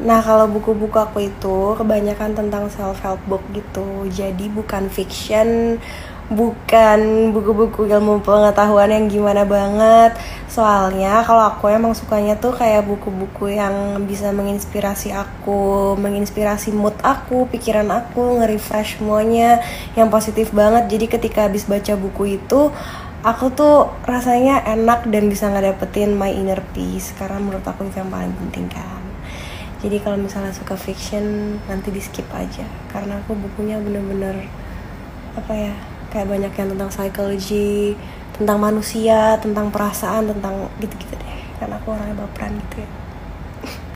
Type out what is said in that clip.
Nah kalau buku-buku aku itu kebanyakan tentang self help book gitu. Jadi bukan fiction bukan buku-buku ilmu pengetahuan yang gimana banget. Soalnya kalau aku emang sukanya tuh kayak buku-buku yang bisa menginspirasi aku menginspirasi mood aku pikiran aku nge-refresh semuanya yang positif banget. Jadi ketika habis baca buku itu aku tuh rasanya enak dan bisa ngedapetin my inner peace. Karena menurut aku itu yang paling penting kan jadi kalau misalnya suka fiction nanti di skip aja. Karena aku bukunya bener-bener apa ya kayak banyak yang tentang psikologi tentang manusia tentang perasaan tentang gitu-gitu deh. Karena aku orangnya baperan gitu ya